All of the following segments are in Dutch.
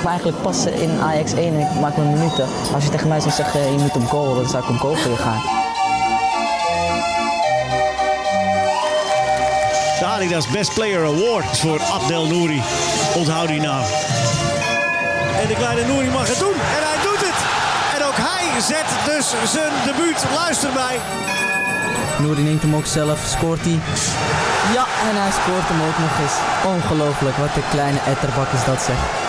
Ik ben eigenlijk passen in Ajax 1 en ik maak mijn minuten. Als je tegen mij zou zeggen, je moet op goal, dan zou ik op goal voor je gaan. De Adidas Best Player Award voor Abdel Nouri. Onthoud die naam. En de kleine Nouri mag het doen. En hij doet het. En ook hij zet dus zijn debuut. Luister mij. Nouri neemt hem ook zelf, scoort hij. Ja, en hij scoort hem ook nog eens. Ongelooflijk, wat een kleine etterbak is dat zeg.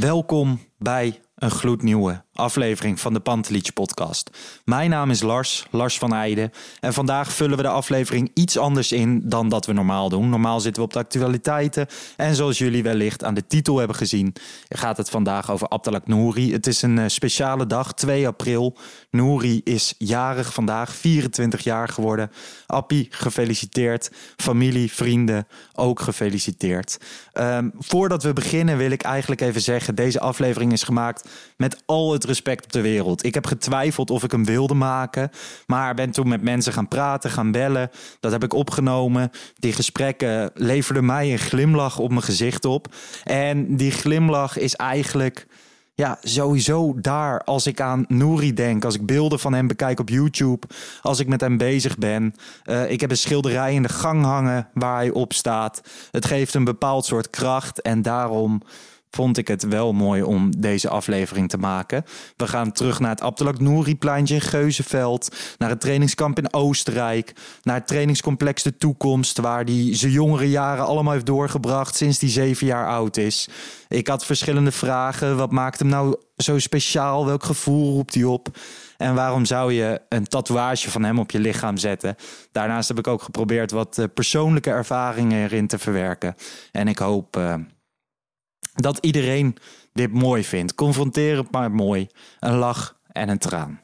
Welkom bij een gloednieuwe aflevering van de Pantelich podcast. Mijn naam is Lars, Lars van Eijden. En vandaag vullen we de aflevering iets anders in dan dat we normaal doen. Normaal zitten we op de actualiteiten. En zoals jullie wellicht aan de titel hebben gezien, gaat het vandaag over Abdelak Nouri. Het is een eh, speciale dag, 2 april. Nouri is jarig vandaag, 24 jaar geworden. Appie, gefeliciteerd. Familie, vrienden, ook gefeliciteerd. Um, voordat we beginnen wil ik eigenlijk even zeggen, deze aflevering is gemaakt met al het respect op de wereld. Ik heb getwijfeld of ik hem wilde maken, maar ben toen met mensen gaan praten, gaan bellen. Dat heb ik opgenomen. Die gesprekken leverden mij een glimlach op mijn gezicht op. En die glimlach is eigenlijk ja, sowieso daar als ik aan Nouri denk, als ik beelden van hem bekijk op YouTube, als ik met hem bezig ben. Uh, ik heb een schilderij in de gang hangen waar hij op staat. Het geeft een bepaald soort kracht en daarom vond ik het wel mooi om deze aflevering te maken. We gaan terug naar het Abdelak Nouri pleintje in Geuzenveld, naar het trainingskamp in Oostenrijk, naar het trainingscomplex De Toekomst, waar hij zijn jongere jaren allemaal heeft doorgebracht sinds hij zeven jaar oud is. Ik had verschillende vragen. Wat maakt hem nou zo speciaal? Welk gevoel roept hij op? En waarom zou je een tatoeage van hem op je lichaam zetten? Daarnaast heb ik ook geprobeerd wat eh, persoonlijke ervaringen erin te verwerken. En ik hoop uh, dat iedereen dit mooi vindt. Confronterend maar mooi. Een lach en een traan.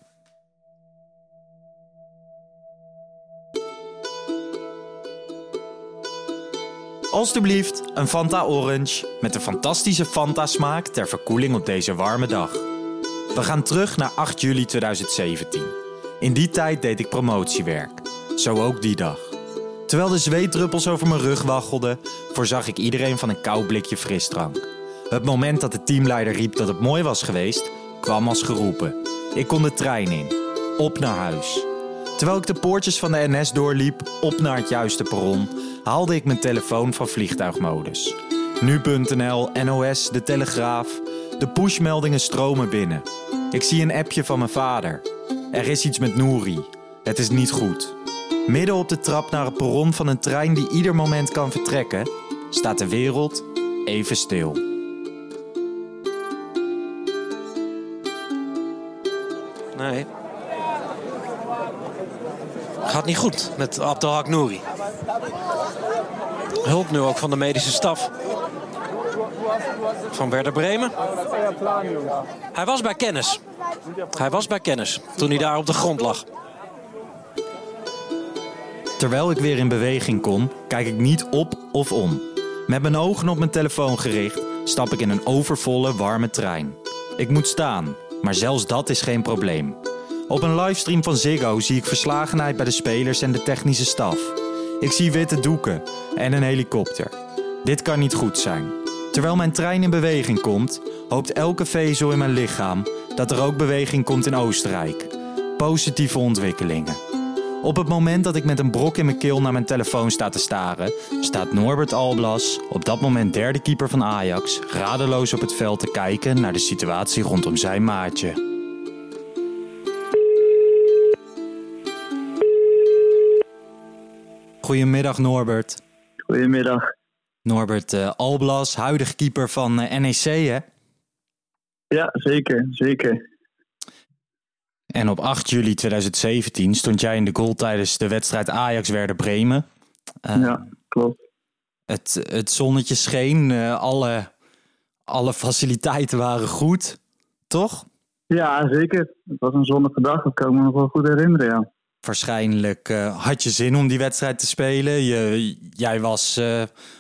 Alsjeblieft, een Fanta Orange met een fantastische Fanta smaak ter verkoeling op deze warme dag. We gaan terug naar 8 juli 2017. In die tijd deed ik promotiewerk. Zo ook die dag. Terwijl de zweetdruppels over mijn rug waggelden, voorzag ik iedereen van een koud blikje frisdrank. Het moment dat de teamleider riep dat het mooi was geweest, kwam als geroepen. Ik kon de trein in, op naar huis. Terwijl ik de poortjes van de NS doorliep, op naar het juiste perron, haalde ik mijn telefoon van vliegtuigmodus. Nu.nl, NOS, De Telegraaf. De pushmeldingen stromen binnen. Ik zie een appje van mijn vader. Er is iets met Nouri. Het is niet goed. Midden op de trap naar het perron van een trein die ieder moment kan vertrekken, staat de wereld even stil. Niet goed met Abdelhak Nouri. Hulp nu ook van de medische staf. Van Werder Bremen. Hij was bij kennis. Hij was bij kennis toen hij daar op de grond lag. Terwijl ik weer in beweging kom, kijk ik niet op of om. Met mijn ogen op mijn telefoon gericht, stap ik in een overvolle, warme trein. Ik moet staan, maar zelfs dat is geen probleem. Op een livestream van Ziggo zie ik verslagenheid bij de spelers en de technische staf. Ik zie witte doeken en een helikopter. Dit kan niet goed zijn. Terwijl mijn trein in beweging komt, hoopt elke vezel in mijn lichaam dat er ook beweging komt in Oostenrijk. Positieve ontwikkelingen. Op het moment dat ik met een brok in mijn keel naar mijn telefoon sta te staren, staat Norbert Alblas, op dat moment derde keeper van Ajax, radeloos op het veld te kijken naar de situatie rondom zijn maatje. Goedemiddag Norbert. Goedemiddag. Norbert uh, Alblas, huidig keeper van uh, NEC hè? Ja, zeker, zeker. En op 8 juli 2017 stond jij in de goal tijdens de wedstrijd Ajax-Werder Bremen. Uh, ja, klopt. Het, het zonnetje scheen, alle, alle faciliteiten waren goed, toch? Ja, zeker. Het was een zonnige dag, dat kan ik me nog wel goed herinneren, ja. Waarschijnlijk uh, had je zin om die wedstrijd te spelen. Je, jij was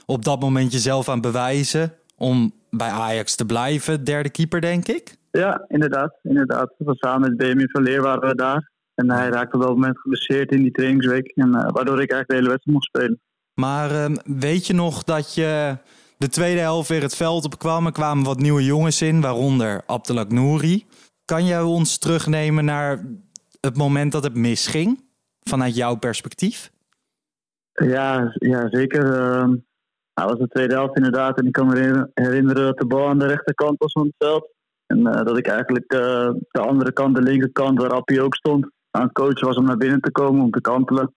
op dat moment jezelf aan het bewijzen om bij Ajax te blijven. Derde keeper, denk ik? Ja, inderdaad. inderdaad. We samen met Benjamin Verleer waren we daar. En hij raakte op dat moment geblesseerd in die trainingsweek. En, uh, waardoor ik eigenlijk de hele wedstrijd mocht spelen. Maar uh, weet je nog dat je de tweede helft weer het veld op kwam? Er kwamen wat nieuwe jongens in, waaronder Abdelak Nouri. Kan jij ons terugnemen naar het moment dat het misging? Vanuit jouw perspectief? Ja, ja zeker. Uh, dat was de tweede helft inderdaad. En ik kan me herinneren dat de bal aan de rechterkant was van het veld. En uh, dat ik eigenlijk uh, de andere kant, de linkerkant, waar Appie ook stond, aan het coachen was om naar binnen te komen, om te kantelen.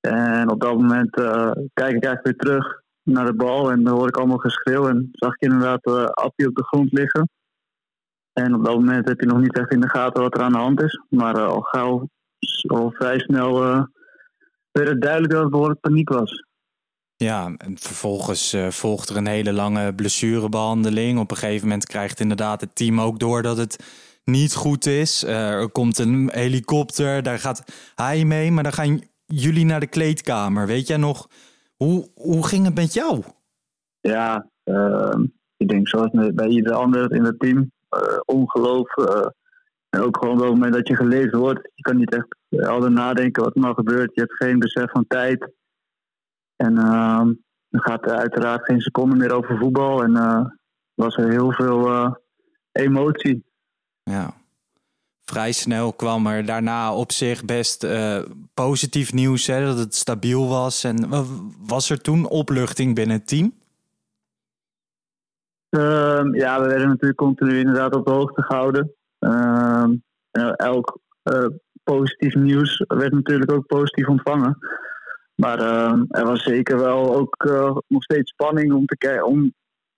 En op dat moment uh, kijk ik eigenlijk weer terug naar de bal en dan hoor ik allemaal geschreeuw. En zag ik inderdaad Appie op de grond liggen. En op dat moment heb je nog niet echt in de gaten wat er aan de hand is. Maar al gauw, al vrij snel, werd het duidelijk dat het behoorlijk paniek was. Ja, en vervolgens uh, volgt er een hele lange blessurebehandeling. Op een gegeven moment krijgt inderdaad het team ook door dat het niet goed is. Er komt een helikopter, daar gaat hij mee, maar dan gaan jullie naar de kleedkamer. Weet jij nog, hoe, hoe ging het met jou? Ja, uh, ik denk zoals bij ieder ander in het team. Ongeloof. en ook gewoon op het moment dat je gelezen wordt. Je kan niet echt altijd nadenken wat er nou gebeurt. Je hebt geen besef van tijd. En uh, er gaat uiteraard geen seconde meer over voetbal. En was er heel veel emotie. Ja. Vrij snel kwam er daarna op zich best positief nieuws. Hè, dat het stabiel was. En was er toen opluchting binnen het team? Ehm, ja, we werden natuurlijk continu inderdaad op de hoogte gehouden. Ehm, elk positief nieuws werd natuurlijk ook positief ontvangen. Maar uh, er was zeker wel ook uh, nog steeds spanning om te, om,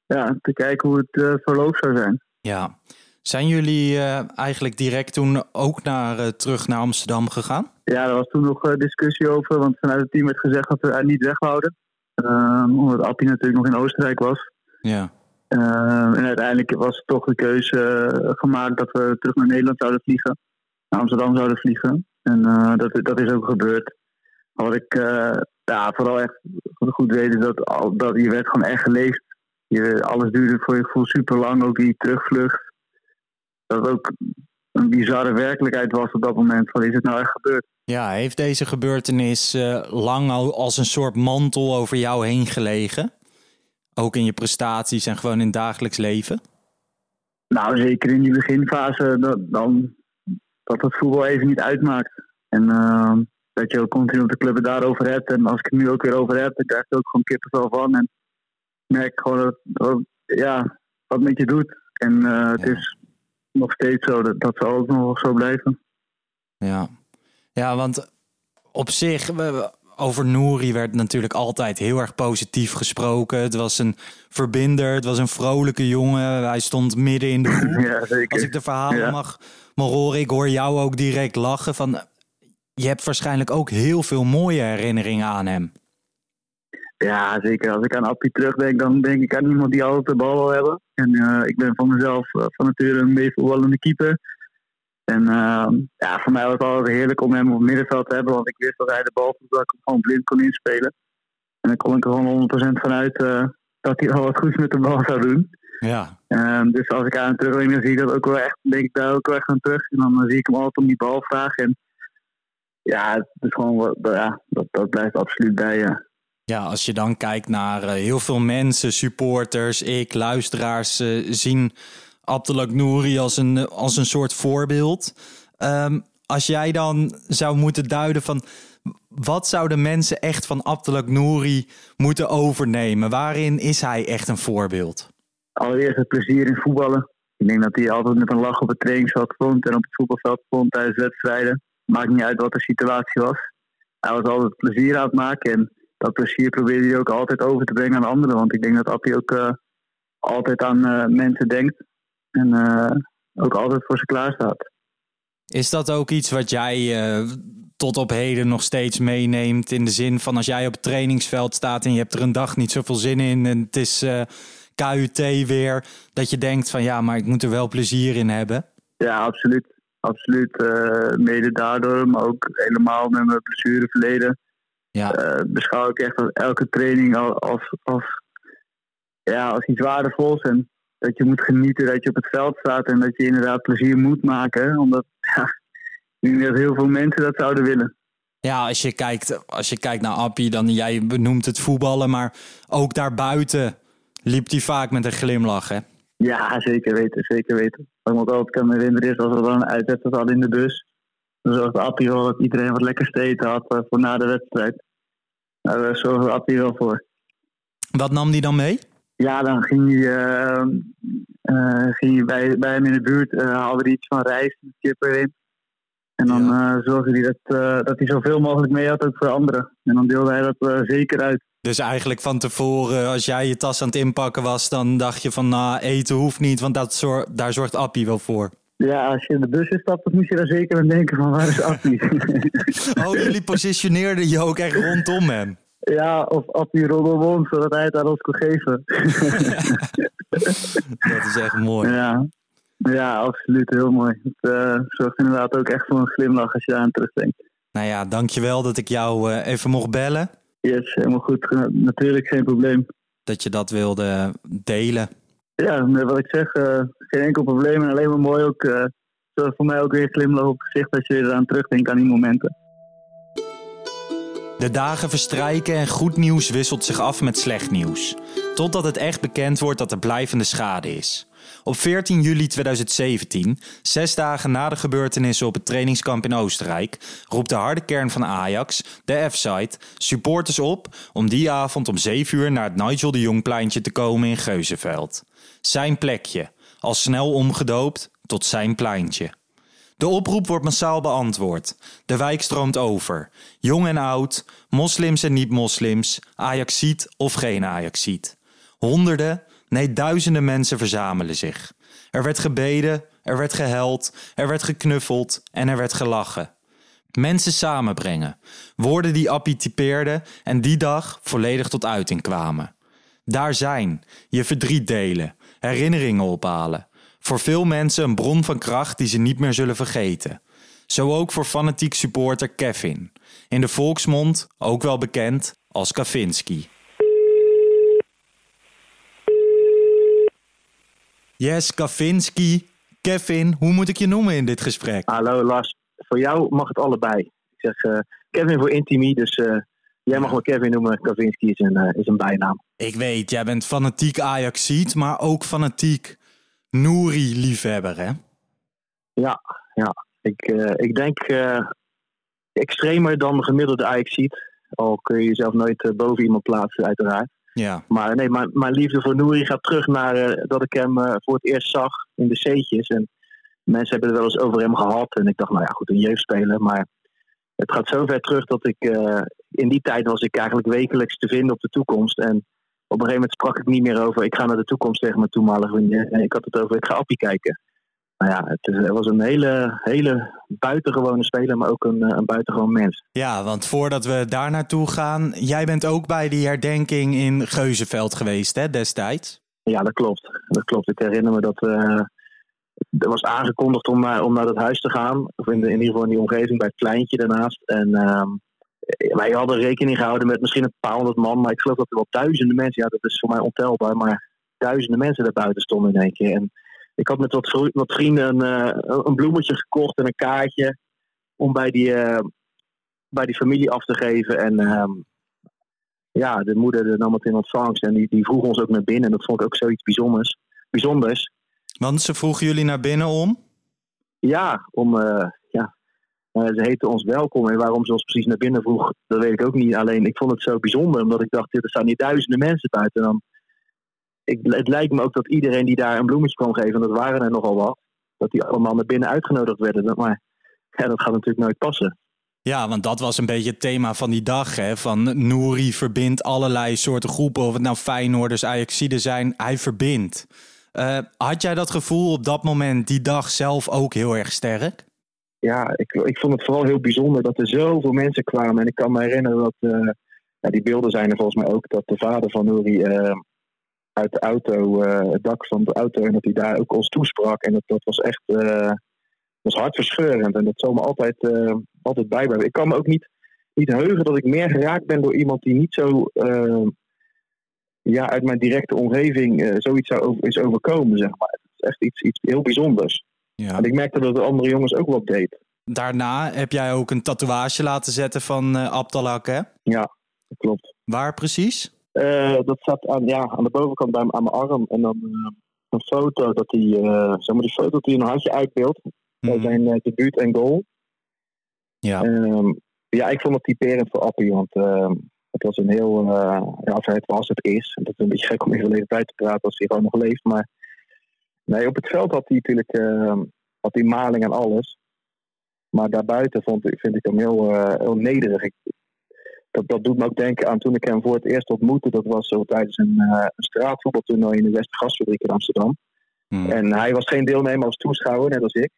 ja, te kijken hoe het uh, verloop zou zijn. Ja. Zijn jullie eigenlijk direct toen ook naar, terug naar Amsterdam gegaan? Ja, er was toen nog discussie over. Want vanuit het team werd gezegd dat we er niet weghouden. Ehm, omdat Appie natuurlijk nog in Oostenrijk was. Ja. Ehm, en uiteindelijk was toch de keuze gemaakt dat we terug naar Nederland zouden vliegen. Naar Amsterdam zouden vliegen. En dat, dat is ook gebeurd. Wat ik ja, vooral echt goed weet is dat, dat je werd gewoon echt geleefd. Je, alles duurde voor je gevoel super lang, ook die terugvlucht. Dat ook een bizarre werkelijkheid was op dat moment. Van is het nou echt gebeurd? Ja, heeft deze gebeurtenis lang al als een soort mantel over jou heen gelegen? Ook in je prestaties en gewoon in het dagelijks leven? Nou, zeker in die beginfase dat, dan, dat het voetbal even niet uitmaakt. En uh, dat je ook continu op de club daarover hebt. En als ik het nu ook weer over heb, dan krijg je ook gewoon kippenvel van. En merk gewoon dat, dat ja, wat met je doet. En uh, het is nog steeds zo, dat, dat zal ook nog zo blijven. Ja, ja want op zich, over Nouri werd natuurlijk altijd heel erg positief gesproken. Het was een verbinder, het was een vrolijke jongen. Hij stond midden in de groep. Ja. Als ik de verhalen ja. mag, mag horen, ik hoor jou ook direct lachen van je hebt waarschijnlijk ook heel veel mooie herinneringen aan hem. Ja, zeker. Als ik aan Appie terugdenk, dan denk ik aan iemand die altijd de bal wil hebben. En uh, ik ben van mezelf uh, van nature een meevoetballende keeper. En uh, ja, voor mij was het altijd heerlijk om hem op het middenveld te hebben. Want ik wist dat hij de bal dat ik hem gewoon blind kon inspelen. En dan kon ik er gewoon 100% vanuit dat hij al wat goeds met de bal zou doen. Ja. Ehm, dus als ik aan hem terugdenk, dan zie ik dat ook wel echt, denk ik daar ook wel echt aan terug. En dan zie ik hem altijd om die bal vragen. En ja, het is gewoon, ja, dat, dat blijft absoluut bij je. Ja, als je dan kijkt naar uh, heel veel mensen, supporters, ik, luisteraars, uh, zien Abdelak Nouri als een, als een soort voorbeeld. Um, als jij dan zou moeten duiden van wat zouden mensen echt van Abdelak Nouri moeten overnemen? Waarin is hij echt een voorbeeld? Allereerst het plezier in voetballen. Ik denk dat hij altijd met een lach op het trainingsveld stond en op het voetbalveld stond tijdens wedstrijden maakt niet uit wat de situatie was. Hij was altijd plezier aan het maken en dat plezier probeerde hij ook altijd over te brengen aan anderen. Want ik denk dat Appie ook uh, altijd aan uh, mensen denkt en uh, ook altijd voor ze klaar staat. Is dat ook iets wat jij uh, tot op heden nog steeds meeneemt? In de zin van als jij op het trainingsveld staat en je hebt er een dag niet zoveel zin in en het is uh, KUT weer, dat je denkt van ja, maar ik moet er wel plezier in hebben? Ja, absoluut. Absoluut. Uh, mede daardoor, maar ook helemaal met mijn blessureverleden. Ja. beschouw ik echt elke training als, als, ja, als iets waardevols. En dat je moet genieten dat je op het veld staat en dat je inderdaad plezier moet maken. Omdat ja, ik denk dat heel veel mensen dat zouden willen. Ja, als je kijkt, als je kijkt naar Appie, dan jij benoemt het voetballen, maar ook daarbuiten liep hij vaak met een glimlach, hè? Ja, zeker weten, zeker weten. Me altijd kan herinneren is als we dan een uitwedstrijd hadden in de bus. Dan zorgde Appie wel dat iedereen wat lekker te had uh, voor na de wedstrijd. Daar uh, zorgde Appie wel voor. Wat nam die dan mee? Ja, dan ging hij, uh, ging hij bij, bij hem in de buurt, uh, haalde hij iets van rijst met kip erin. En dan ja. zorgde hij dat, dat hij zoveel mogelijk mee had ook voor anderen. En dan deelde hij dat zeker uit. Dus eigenlijk van tevoren, als jij je tas aan het inpakken was, dan dacht je van nou, eten hoeft niet, want dat zor daar zorgt Appie wel voor. Ja, als je in de bus stapt, dan moet je daar zeker aan denken van waar is Appie? oh, jullie positioneerden je ook echt rondom hem? Ja, of Appie Roddelwon, zodat hij het aan ons kon geven. dat is echt mooi. Ja, ja absoluut. Heel mooi. Het uh, zorgt inderdaad ook echt voor een glimlach als je daar aan terugdenkt. Nou ja, dankjewel dat ik jou uh, even mocht bellen. Yes, helemaal goed. Uh, natuurlijk geen probleem. Dat je dat wilde delen. Ja, wat ik zeg, geen enkel probleem. En alleen maar mooi ook. zorgt voor mij ook weer een glimlach op het gezicht als je eraan terugdenkt aan die momenten. De dagen verstrijken en goed nieuws wisselt zich af met slecht nieuws. Totdat het echt bekend wordt dat er blijvende schade is. Op 14 juli 2017, zes dagen na de gebeurtenissen op het trainingskamp in Oostenrijk, roept de harde kern van Ajax, de F-site, supporters op om die avond om 7 uur naar het Nigel de Jongpleintje te komen in Geuzenveld. Zijn plekje, al snel omgedoopt tot zijn pleintje. De oproep wordt massaal beantwoord. De wijk stroomt over. Jong en oud, moslims en niet-moslims, Ajaxiet of geen Ajaxiet. Honderden, nee duizenden mensen verzamelen zich. Er werd gebeden, er werd gehuild, er werd geknuffeld en er werd gelachen. Mensen samenbrengen, woorden die Appie en die dag volledig tot uiting kwamen. Daar zijn, je verdriet delen, herinneringen ophalen, voor veel mensen een bron van kracht die ze niet meer zullen vergeten. Zo ook voor fanatiek supporter Kevin. In de volksmond ook wel bekend als Kavinski. Yes, Kavinski. Kevin, hoe moet ik je noemen in dit gesprek? Hallo Lars, voor jou mag het allebei. Ik zeg uh, Kevin voor Intimi, dus uh, jij mag me Kevin noemen. Kavinski is een, uh, is een bijnaam. Ik weet, jij bent fanatiek Ajaxiet, maar ook fanatiek Nouri-liefhebber, hè? Ja, ja. Ik, uh, ik denk uh, extremer dan de gemiddelde Ajax-ziet. Al kun je jezelf nooit uh, boven iemand plaatsen, uiteraard. Ja. Maar nee, mijn, mijn liefde voor Nouri gaat terug naar dat ik hem voor het eerst zag in de C'tjes. En mensen hebben er wel eens over hem gehad. En ik dacht, nou ja, goed, een jeugdspeler. Maar het gaat zo ver terug dat ik... in die tijd was ik eigenlijk wekelijks te vinden op de toekomst. En op een gegeven moment sprak ik niet meer over ik ga naar de toekomst tegen mijn toenmalige vriendin. Ik had het over ik ga Appie kijken. Nou ja, het, was een hele, hele buitengewone speler, maar ook een, een buitengewoon mens. Ja, want voordat we daar naartoe gaan, jij bent ook bij die herdenking in Geuzenveld geweest hè, destijds? Ja, dat klopt. Dat klopt. Ik herinner me dat uh, er was aangekondigd om, uh, om naar dat huis te gaan. Of in, de, in ieder geval in die omgeving, bij het pleintje daarnaast. En uh, wij hadden rekening gehouden met misschien een paar honderd man, maar ik geloof dat er wel duizenden mensen, ja, dat is voor mij ontelbaar, maar duizenden mensen daar buiten stonden in één keer. En ik had met wat, wat vrienden een, uh, een bloemetje gekocht en een kaartje om bij die, uh, bij die familie af te geven. En uh, ja, de moeder nam het in ontvangst en die, die vroeg ons ook naar binnen. En dat vond ik ook zoiets bijzonders. bijzonders. Want ze vroegen jullie naar binnen om? Ja, om uh, ze heten ons welkom en waarom ze ons precies naar binnen vroeg, dat weet ik ook niet. Alleen ik vond het zo bijzonder, omdat ik dacht, er staan hier duizenden mensen buiten. dan, ik, het lijkt me ook dat iedereen die daar een bloemetje kwam geven, en dat waren er nogal wat, dat die allemaal naar binnen uitgenodigd werden. Maar ja, dat gaat natuurlijk nooit passen. Ja, want dat was een beetje het thema van die dag. Hè? Van Nouri verbindt allerlei soorten groepen. Of het nou Feyenoorders, Ajaxiden zijn. Hij verbindt. Uh, had jij dat gevoel op dat moment, die dag zelf ook heel erg sterk? Ja, ik, ik vond het vooral heel bijzonder dat er zoveel mensen kwamen. En ik kan me herinneren dat, uh, ja, die beelden zijn er volgens mij ook, dat de vader van Nouri uh, uit de auto, uh, het dak van de auto, en dat hij daar ook ons toesprak. En dat, dat was echt was hartverscheurend. En dat zal me altijd, altijd bijblijven. Ik kan me ook niet, niet heugen dat ik meer geraakt ben door iemand die niet zo ja, uit mijn directe omgeving zoiets zou is overkomen, zeg maar. Het is echt iets, iets heel bijzonders. Ja. En ik merkte dat de andere jongens ook wat deed. Daarna heb jij ook een tatoeage laten zetten van uh, Abdalak, hè? Ja, dat klopt. Waar precies? Uh, dat zat aan, ja, aan de bovenkant bij, aan mijn arm. En dan uh, een foto dat hij, zeg maar die foto dat hij een handje uitbeeldt. Mm. Bij zijn debuut en goal. Ja. Um, ja, ik vond het typerend voor Appie, want ehm, het was een heel, ja, het was, het is. En dat is een beetje gek om in verleden tijd te praten als hij gewoon nog leeft, maar Nee, op het veld had hij natuurlijk uh, had hij maling en alles. Maar daarbuiten vond ik, vind ik hem heel, uh, heel nederig. Ik, dat, dat doet me ook denken aan toen ik hem voor het eerst ontmoette. Dat was zo tijdens een, uh, een straatvoetbaltoernooi in de Westgasfabriek in Amsterdam. Hmm. En hij was geen deelnemer als toeschouwer, net als ik.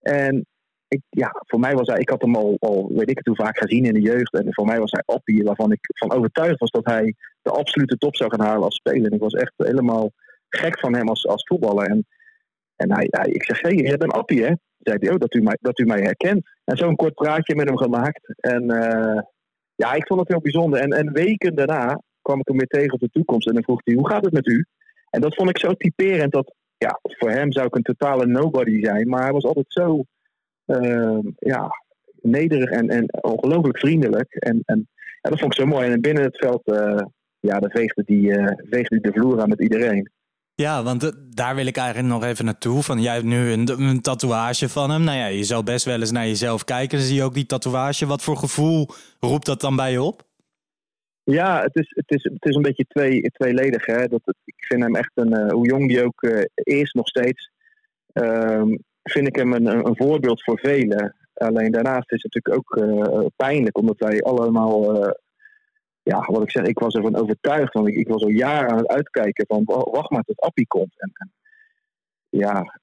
En ik, ja, voor mij was hij, ik had hem al, al, weet ik het hoe vaak gezien in de jeugd. En voor mij was hij appie, waarvan ik van overtuigd was dat hij de absolute top zou gaan halen als speler. En ik was echt helemaal gek van hem als, als voetballer. En, en hij, hij, ik zeg, hey, je bent Appie, hè? Zei hij, oh, dat u mij, dat u mij herkent. En zo'n kort praatje met hem gemaakt. En uh, ja, ik vond het heel bijzonder. En, en weken daarna kwam ik hem weer tegen op de toekomst. En dan vroeg hij, hoe gaat het met u? En dat vond ik zo typerend dat, ja, voor hem zou ik een totale nobody zijn. Maar hij was altijd zo, uh, ja, nederig en, en ongelooflijk vriendelijk. En, en ja, dat vond ik zo mooi. En binnen het veld, uh, ja, dan veegde uh, veegde die de vloer aan met iedereen. Ja, want daar wil ik eigenlijk nog even naartoe. Van jij hebt nu een, tatoeage van hem. Nou ja, je zou best wel eens naar jezelf kijken. Dan zie je ook die tatoeage. Wat voor gevoel roept dat dan bij je op? Ja, het is, het is, het is een beetje twee, tweeledig. Hè? Dat ik vind hem echt een, uh, hoe jong die ook uh, is, nog steeds. Um, vind ik hem een, een voorbeeld voor velen. Alleen daarnaast is het natuurlijk ook uh, pijnlijk, omdat wij allemaal ja, wat ik zeg, ik was ervan overtuigd. Want ik, ik was al jaren aan het uitkijken van wacht maar tot Appie komt. En, en, ja,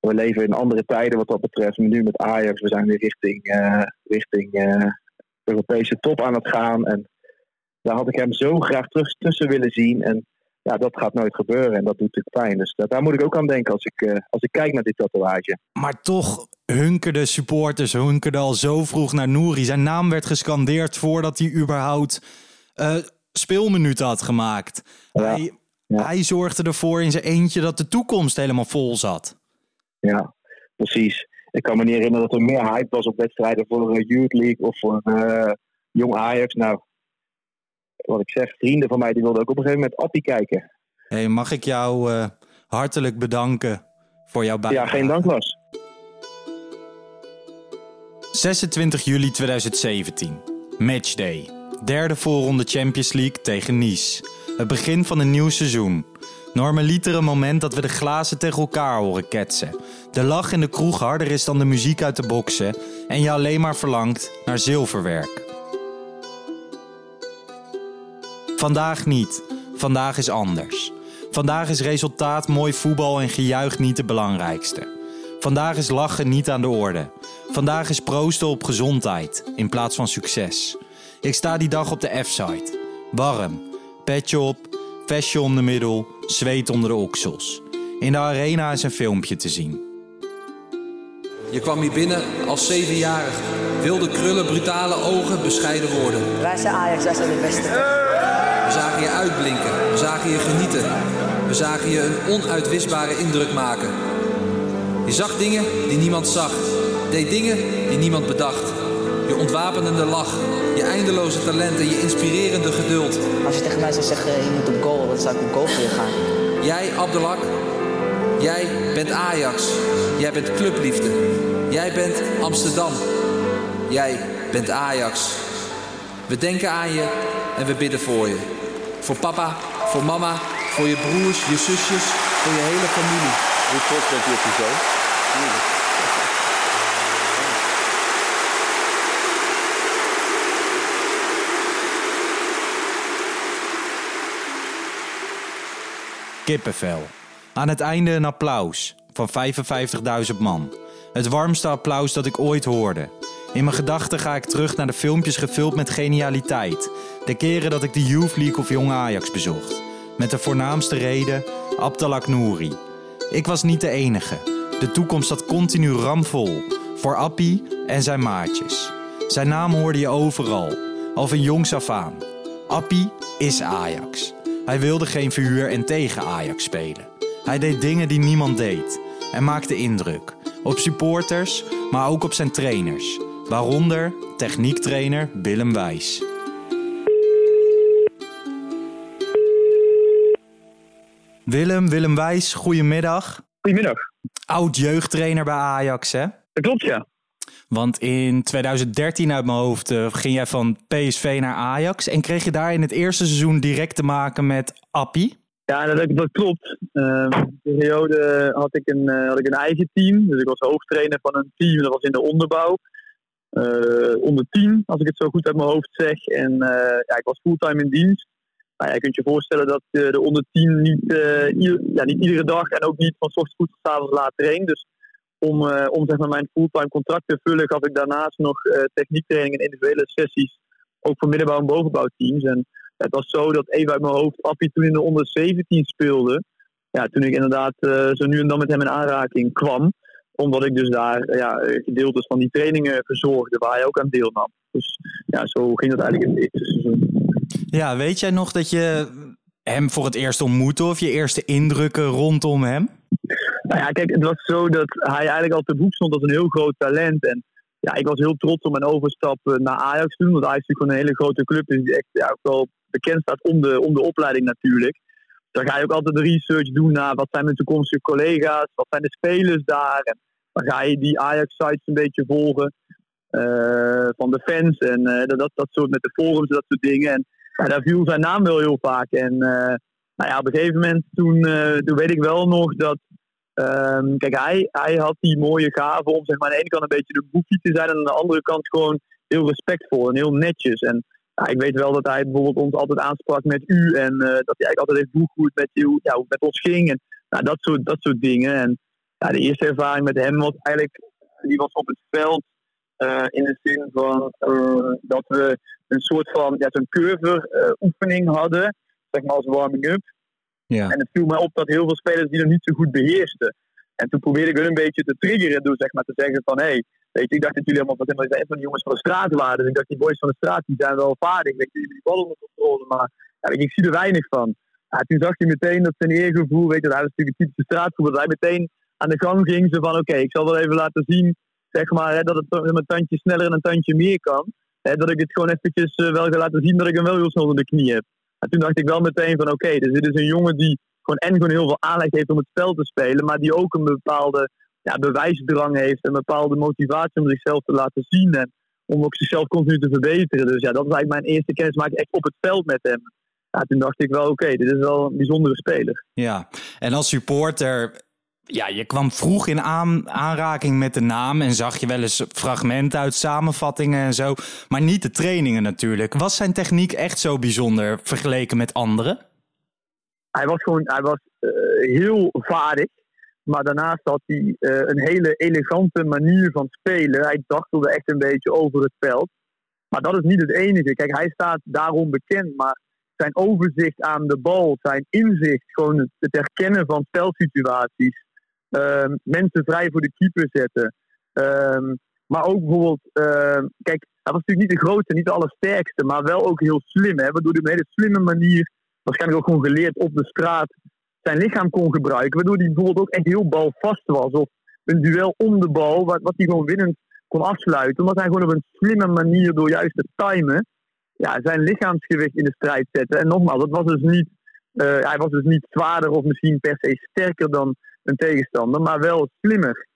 we leven in andere tijden wat dat betreft. Nu met Ajax, we zijn weer richting, uh, richting uh, Europese top aan het gaan. En daar had ik hem zo graag terug, tussen willen zien. En ja, dat gaat nooit gebeuren en dat doet natuurlijk pijn. Dus dat, daar moet ik ook aan denken als ik, uh, als ik kijk naar dit tatoeage. Maar toch hunkerden supporters hunkerden al zo vroeg naar Nouri. Zijn naam werd gescandeerd voordat hij überhaupt uh, speelminuten had gemaakt. Hij, hij zorgde ervoor in zijn eentje dat de toekomst helemaal vol zat. Ja, precies. Ik kan me niet herinneren dat er meer hype was op wedstrijden voor uh, Youth League of voor uh, Jong Ajax. Nou, wat ik zeg, vrienden van mij die wilden ook op een gegeven moment Appie kijken. Hey, mag ik jou uh, hartelijk bedanken voor jouw bijdrage? Ja, geen dank Lars. 26 juli 2017, Matchday. Derde voorronde Champions League tegen Nice. Het begin van een nieuw seizoen. Normaliter een moment dat we de glazen tegen elkaar horen ketsen. De lach in de kroeg harder is dan de muziek uit de boksen. En je alleen maar verlangt naar zilverwerk. Vandaag niet. Vandaag is anders. Vandaag is resultaat, mooi voetbal en gejuich niet het belangrijkste. Vandaag is lachen niet aan de orde. Vandaag is proosten op gezondheid in plaats van succes. Ik sta die dag op de F-site. Warm, petje op, vestje om de middel, zweet onder de oksels. In de arena is een filmpje te zien. Je kwam hier binnen als zevenjarige. Wilde krullen, brutale ogen, bescheiden woorden. Wij zijn Ajax, wij zijn de beste. We zagen je uitblinken, we zagen je genieten. We zagen je een onuitwisbare indruk maken. Je zag dingen die niemand zag. Deed dingen die niemand bedacht. Je ontwapenende lach, je eindeloze talenten, je inspirerende geduld. Als je tegen mij zou zeggen, je moet op goal, dan zou ik op goal voor je gaan. Jij, Abdelak, jij bent Ajax. Jij bent clubliefde. Jij bent Amsterdam. Jij bent Ajax. We denken aan je en we bidden voor je. Voor papa, voor mama, voor je broers, je zusjes, voor je hele familie. Hoe trots bent u op je zoon? Kippenvel. Aan het einde een applaus van 55.000 man. Het warmste applaus dat ik ooit hoorde. In mijn gedachten ga ik terug naar de filmpjes gevuld met genialiteit. De keren dat ik de Youth League of Jong Ajax bezocht. Met de voornaamste reden Abdelak Nouri. Ik was niet de enige. De toekomst zat continu ramvol. Voor Appie en zijn maatjes. Zijn naam hoorde je overal. Al van jongs af aan. Appie is Ajax. Hij wilde geen verhuur en tegen Ajax spelen. Hij deed dingen die niemand deed. En maakte indruk. Op supporters, maar ook op zijn trainers. Waaronder techniektrainer Willem Wijs. Willem, Willem Wijs, goedemiddag. Goedemiddag. Oud jeugdtrainer bij Ajax, hè? Dat klopt, ja. Want in 2013 uit mijn hoofd uh, ging jij van PSV naar Ajax. En kreeg je daar in het eerste seizoen direct te maken met Appie? Ja, dat, klopt. Uh, die periode had ik, een, uh, had ik een eigen team. Dus ik was hoofdtrainer van een team. Dat was in de onderbouw. Uh, onder 10, als ik het zo goed uit mijn hoofd zeg. En ja, ik was fulltime in dienst. Nou, ja, je kunt je voorstellen dat de onder 10 niet, ja, niet iedere dag en ook niet van ochtends goed tot avonds laat traint. Dus om, om zeg maar, mijn fulltime contract te vullen, gaf ik daarnaast nog techniektraining en individuele sessies. Ook voor middenbouw- en bovenbouwteams. En het was zo dat even uit mijn hoofd Appie toen in de onder 17 speelde. Ja, toen ik inderdaad uh, zo nu en dan met hem in aanraking kwam. Omdat ik dus daar ja, gedeeltes van die trainingen verzorgde waar hij ook aan deelnam. Dus ja, zo ging dat eigenlijk in het eerste seizoen. Ja, weet jij nog dat je hem voor het eerst ontmoette of je eerste indrukken rondom hem? Nou ja, kijk, het was zo dat hij eigenlijk al te boek stond als een heel groot talent. En ja, ik was heel trots op mijn overstap naar Ajax toen. Want Ajax is natuurlijk een hele grote club die echt ja, ook wel bekend staat om de, om de opleiding natuurlijk. Dan ga je ook altijd de research doen naar wat zijn mijn toekomstige collega's, wat zijn de spelers daar. En dan ga je die Ajax-sites een beetje volgen uh, van de fans en uh, dat, dat soort met de forums en dat soort dingen. En daar viel zijn naam wel heel vaak. En nou ja, op een gegeven moment toen, toen weet ik wel nog dat Um, kijk, hij, had die mooie gave om zeg maar, aan de ene kant een beetje de boefie te zijn en aan de andere kant gewoon heel respectvol en heel netjes. En ja, ik weet wel dat hij bijvoorbeeld ons altijd aansprak met u en uh, dat hij eigenlijk altijd heeft begroet met, ja, met ons ging en nou, dat, soort, dat soort dingen. En ja, de eerste ervaring met hem was eigenlijk, die was op het veld uh, in de zin van uh, dat we een soort van ja, zo'n curver oefening hadden, zeg maar als warming-up. Ja. En het viel mij op dat heel veel spelers die nog niet zo goed beheersten. En toen probeerde ik hun een beetje te triggeren door zeg maar, te zeggen van hé, hey, weet je, ik dacht dat jullie allemaal van, van die jongens van de straat waren. Dus ik dacht die boys van de straat die zijn wel vaardig. Weet die ballen onder controle, maar ja, ik, ik zie er weinig van. Ja, toen zag hij meteen dat zijn eergevoel, weet je, hij was natuurlijk een typische straatvoer, dat hij meteen aan de gang ging. Ze van oké, ik zal wel even laten zien, zeg maar, hè, dat het met een tandje sneller en een tandje meer kan. Hè, dat ik het gewoon eventjes uh, wel ga laten zien dat ik hem wel heel snel in de knie heb. En toen dacht ik wel meteen van oké, dus dit is een jongen die gewoon en gewoon heel veel aanleg heeft om het spel te spelen, maar die ook een bepaalde ja, bewijsdrang heeft, een bepaalde motivatie om zichzelf te laten zien en om ook zichzelf continu te verbeteren. Dus ja, dat was eigenlijk mijn eerste kennismaking echt op het veld met hem. Ja, toen dacht ik wel, oké, dit is wel een bijzondere speler. Ja, en als supporter ja, je kwam vroeg in aan, aanraking met de naam en zag je wel eens fragmenten uit samenvattingen en zo. Maar niet de trainingen natuurlijk. Was zijn techniek echt zo bijzonder vergeleken met anderen? Hij was gewoon hij was, uh, heel vaardig. Maar daarnaast had hij uh, een hele elegante manier van spelen. Hij dachtelde echt een beetje over het veld. Maar dat is niet het enige. Kijk, hij staat daarom bekend. Maar zijn overzicht aan de bal, zijn inzicht, gewoon het herkennen van spelsituaties. Um, mensen vrij voor de keeper zetten. Um, maar ook bijvoorbeeld, uh, kijk, hij was natuurlijk niet de grootste, niet de allersterkste, maar wel ook heel slim. Hè, waardoor hij op een hele slimme manier, waarschijnlijk ook gewoon geleerd op de straat, zijn lichaam kon gebruiken. Waardoor hij bijvoorbeeld ook echt heel balvast was. Of een duel om de bal, wat, wat hij gewoon winnend kon afsluiten. Omdat hij gewoon op een slimme manier, door juist te timen, ja, zijn lichaamsgewicht in de strijd zette. En nogmaals, dat was dus niet, uh, hij was dus niet zwaarder of misschien per se sterker dan een tegenstander, maar wel slimmer.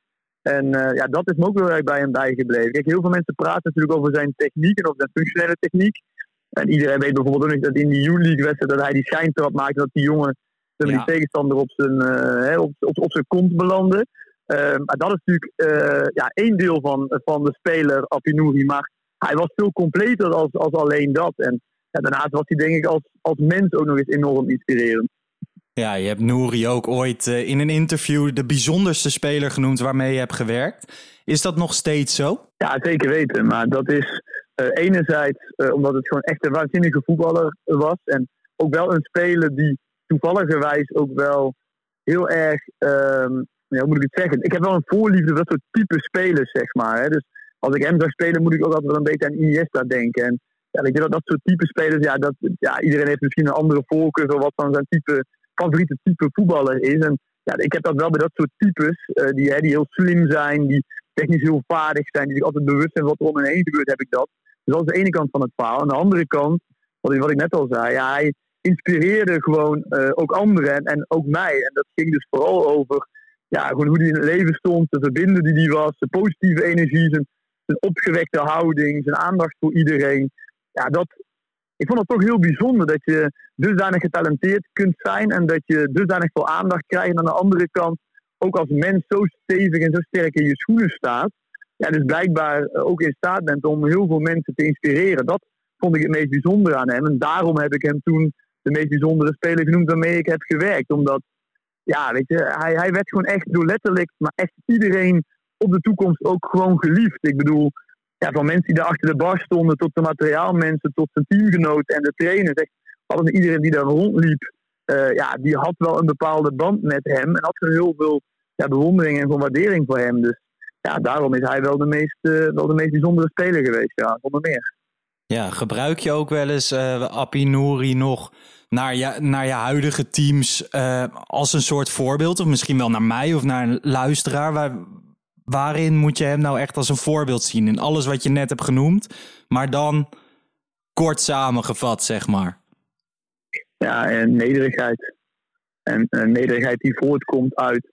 En uh, ja, dat is me ook heel erg bij hem bijgebleven. Kijk, heel veel mensen praten natuurlijk over zijn techniek en over zijn functionele techniek. En iedereen weet bijvoorbeeld ook dat in die U-League wedstrijd dat hij die schijntrap maakte, dat die jongen ja. die tegenstander op zijn, uh, op, op, op zijn kont belandde. Uh, maar dat is natuurlijk ja, één deel van, van de speler Apinouri. Maar hij was veel completer als, als alleen dat. En ja, daarnaast was hij denk ik als, als mens ook nog eens enorm inspirerend. Ja, je hebt Nouri ook ooit uh, in een interview de bijzonderste speler genoemd waarmee je hebt gewerkt. Is dat nog steeds zo? Ja, zeker weten. Maar dat is uh, enerzijds uh, omdat het gewoon echt een waanzinnige voetballer was. En ook wel een speler die toevalligerwijs ook wel heel erg, um, ja, hoe moet ik het zeggen? Ik heb wel een voorliefde voor dat soort type spelers, zeg maar. Hè. Dus als ik hem zou spelen, moet ik ook altijd wel een beetje aan Iniesta denken. En weet je, dat, dat soort type spelers, ja, dat, ja, iedereen heeft misschien een andere voorkeur voor wat dan zijn type, favoriete type voetballer is. En ja, ik heb dat wel bij dat soort types, uh, die, hè, die heel slim zijn, die technisch heel vaardig zijn, die zich altijd bewust zijn wat er om hen heen gebeurt, heb ik dat. Dus dat is de ene kant van het verhaal. Aan de andere kant, wat ik, net al zei, ja, hij inspireerde gewoon uh, ook anderen en, en ook mij. En dat ging dus vooral over ja, gewoon hoe hij in het leven stond, de verbinden die hij was, de positieve energie, zijn, zijn opgewekte houding, zijn aandacht voor iedereen. Ja, dat, ik vond het toch heel bijzonder dat je dusdanig getalenteerd kunt zijn en dat je dusdanig veel aandacht krijgt. En aan de andere kant ook als mens zo stevig en zo sterk in je schoenen staat. Ja, dus blijkbaar ook in staat bent om heel veel mensen te inspireren. Dat vond ik het meest bijzondere aan hem. En daarom heb ik hem toen de meest bijzondere speler genoemd waarmee ik heb gewerkt. Omdat, ja, weet je, hij, hij werd gewoon echt door letterlijk, maar echt iedereen op de toekomst ook gewoon geliefd. Ik bedoel, ja, van mensen die daar achter de bar stonden, tot de materiaalmensen, tot zijn teamgenoten en de trainers. Echt, alles iedereen die daar rondliep, uh, ja, die had wel een bepaalde band met hem. En had heel veel ja, bewondering en waardering voor hem. Dus ja, daarom is hij wel de meest, uh, wel de meest bijzondere speler geweest, ja, zonder meer. Ja, gebruik je ook wel eens uh, Nouri nog naar je, naar je huidige teams als een soort voorbeeld? Of misschien wel naar mij of naar een luisteraar? Waar, waarin moet je hem nou echt als een voorbeeld zien? In alles wat je net hebt genoemd, maar dan kort samengevat, zeg maar. Ja, en nederigheid. En, en nederigheid die voortkomt uit.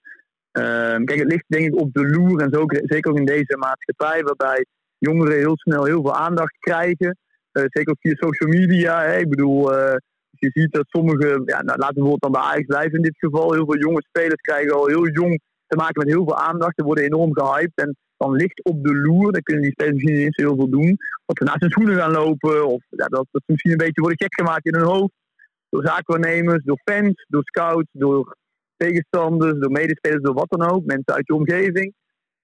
Uh, kijk, het ligt denk ik op de loer en zo, zeker ook in deze maatschappij, waarbij jongeren heel snel heel veel aandacht krijgen. Uh, zeker ook via social media. Hè. Ik bedoel, uh, je ziet dat sommige, ja, nou, laten we bijvoorbeeld dan bij Ajax blijven in dit geval. Heel veel jonge spelers krijgen al heel jong te maken met heel veel aandacht. Ze worden enorm gehyped en dan ligt op de loer. Dan kunnen die spelers misschien niet heel veel doen. Dat ze naast hun schoenen gaan lopen. Of ja, dat, ze misschien een beetje worden gek gemaakt in hun hoofd. Door zaakwaarnemers, door fans, door scouts, door tegenstanders, door medespelers, door wat dan ook. Mensen uit je omgeving.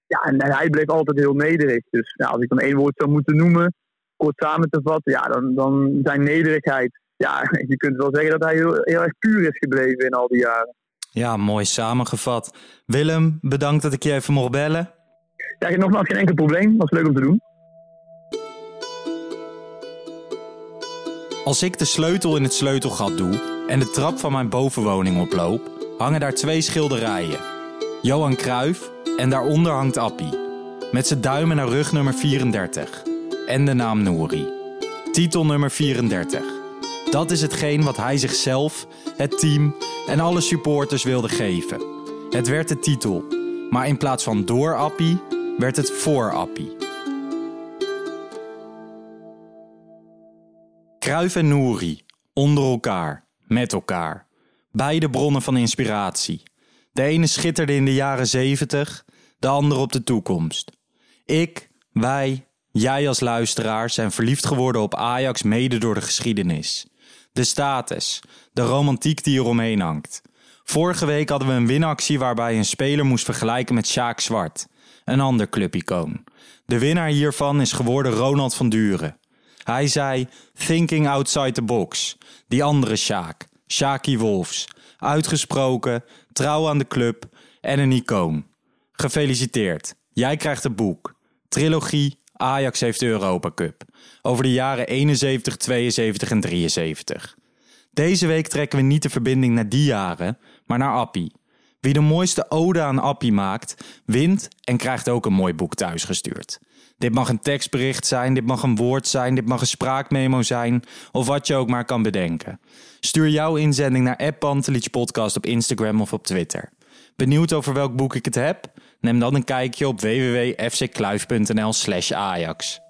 Ja, en, hij bleef altijd heel nederig. Dus als ik dan één woord zou moeten noemen, kort samen te vatten, ja, dan, dan zijn nederigheid. Ja, je kunt wel zeggen dat hij heel, heel erg puur is gebleven in al die jaren. Ja, mooi samengevat. Willem, bedankt dat ik je even mocht bellen. Ja, nogmaals geen enkel probleem. Was leuk om te doen. Als ik de sleutel in het sleutelgat doe en de trap van mijn bovenwoning oploop, hangen daar twee schilderijen. Johan Cruijff en daaronder hangt Appie. Met zijn duimen naar rug nummer 34. En de naam Nouri. Titel nummer 34. Dat is hetgeen wat hij zichzelf, het team en alle supporters wilde geven. Het werd de titel, maar in plaats van door Appie werd het voor Appie. Kruif en Nouri, onder elkaar, met elkaar. Beide bronnen van inspiratie. De ene schitterde in de jaren 70, de andere op de toekomst. Ik, wij, jij als luisteraar zijn verliefd geworden op Ajax mede door de geschiedenis. De status, de romantiek die eromheen hangt. Vorige week hadden we een winactie waarbij een speler moest vergelijken met Sjaak Zwart, een ander clubicoon. De winnaar hiervan is geworden Ronald van Duren. Hij zei thinking outside the box. Die andere Sjaak, Sjaakie Wolfs. Uitgesproken, trouw aan de club en een icoon. Gefeliciteerd, jij krijgt een boek. Trilogie Ajax heeft de Europa Cup. Over de jaren 71, 72 en 73. Deze week trekken we niet de verbinding naar die jaren, maar naar Appie. Wie de mooiste ode aan Appie maakt, wint en krijgt ook een mooi boek thuisgestuurd. Dit mag een tekstbericht zijn, dit mag een woord zijn, dit mag een spraakmemo zijn of wat je ook maar kan bedenken. Stuur jouw inzending naar Pantelich Podcast op Instagram of op Twitter. Benieuwd over welk boek ik het heb? Neem dan een kijkje op www.fckluif.nl slash Ajax.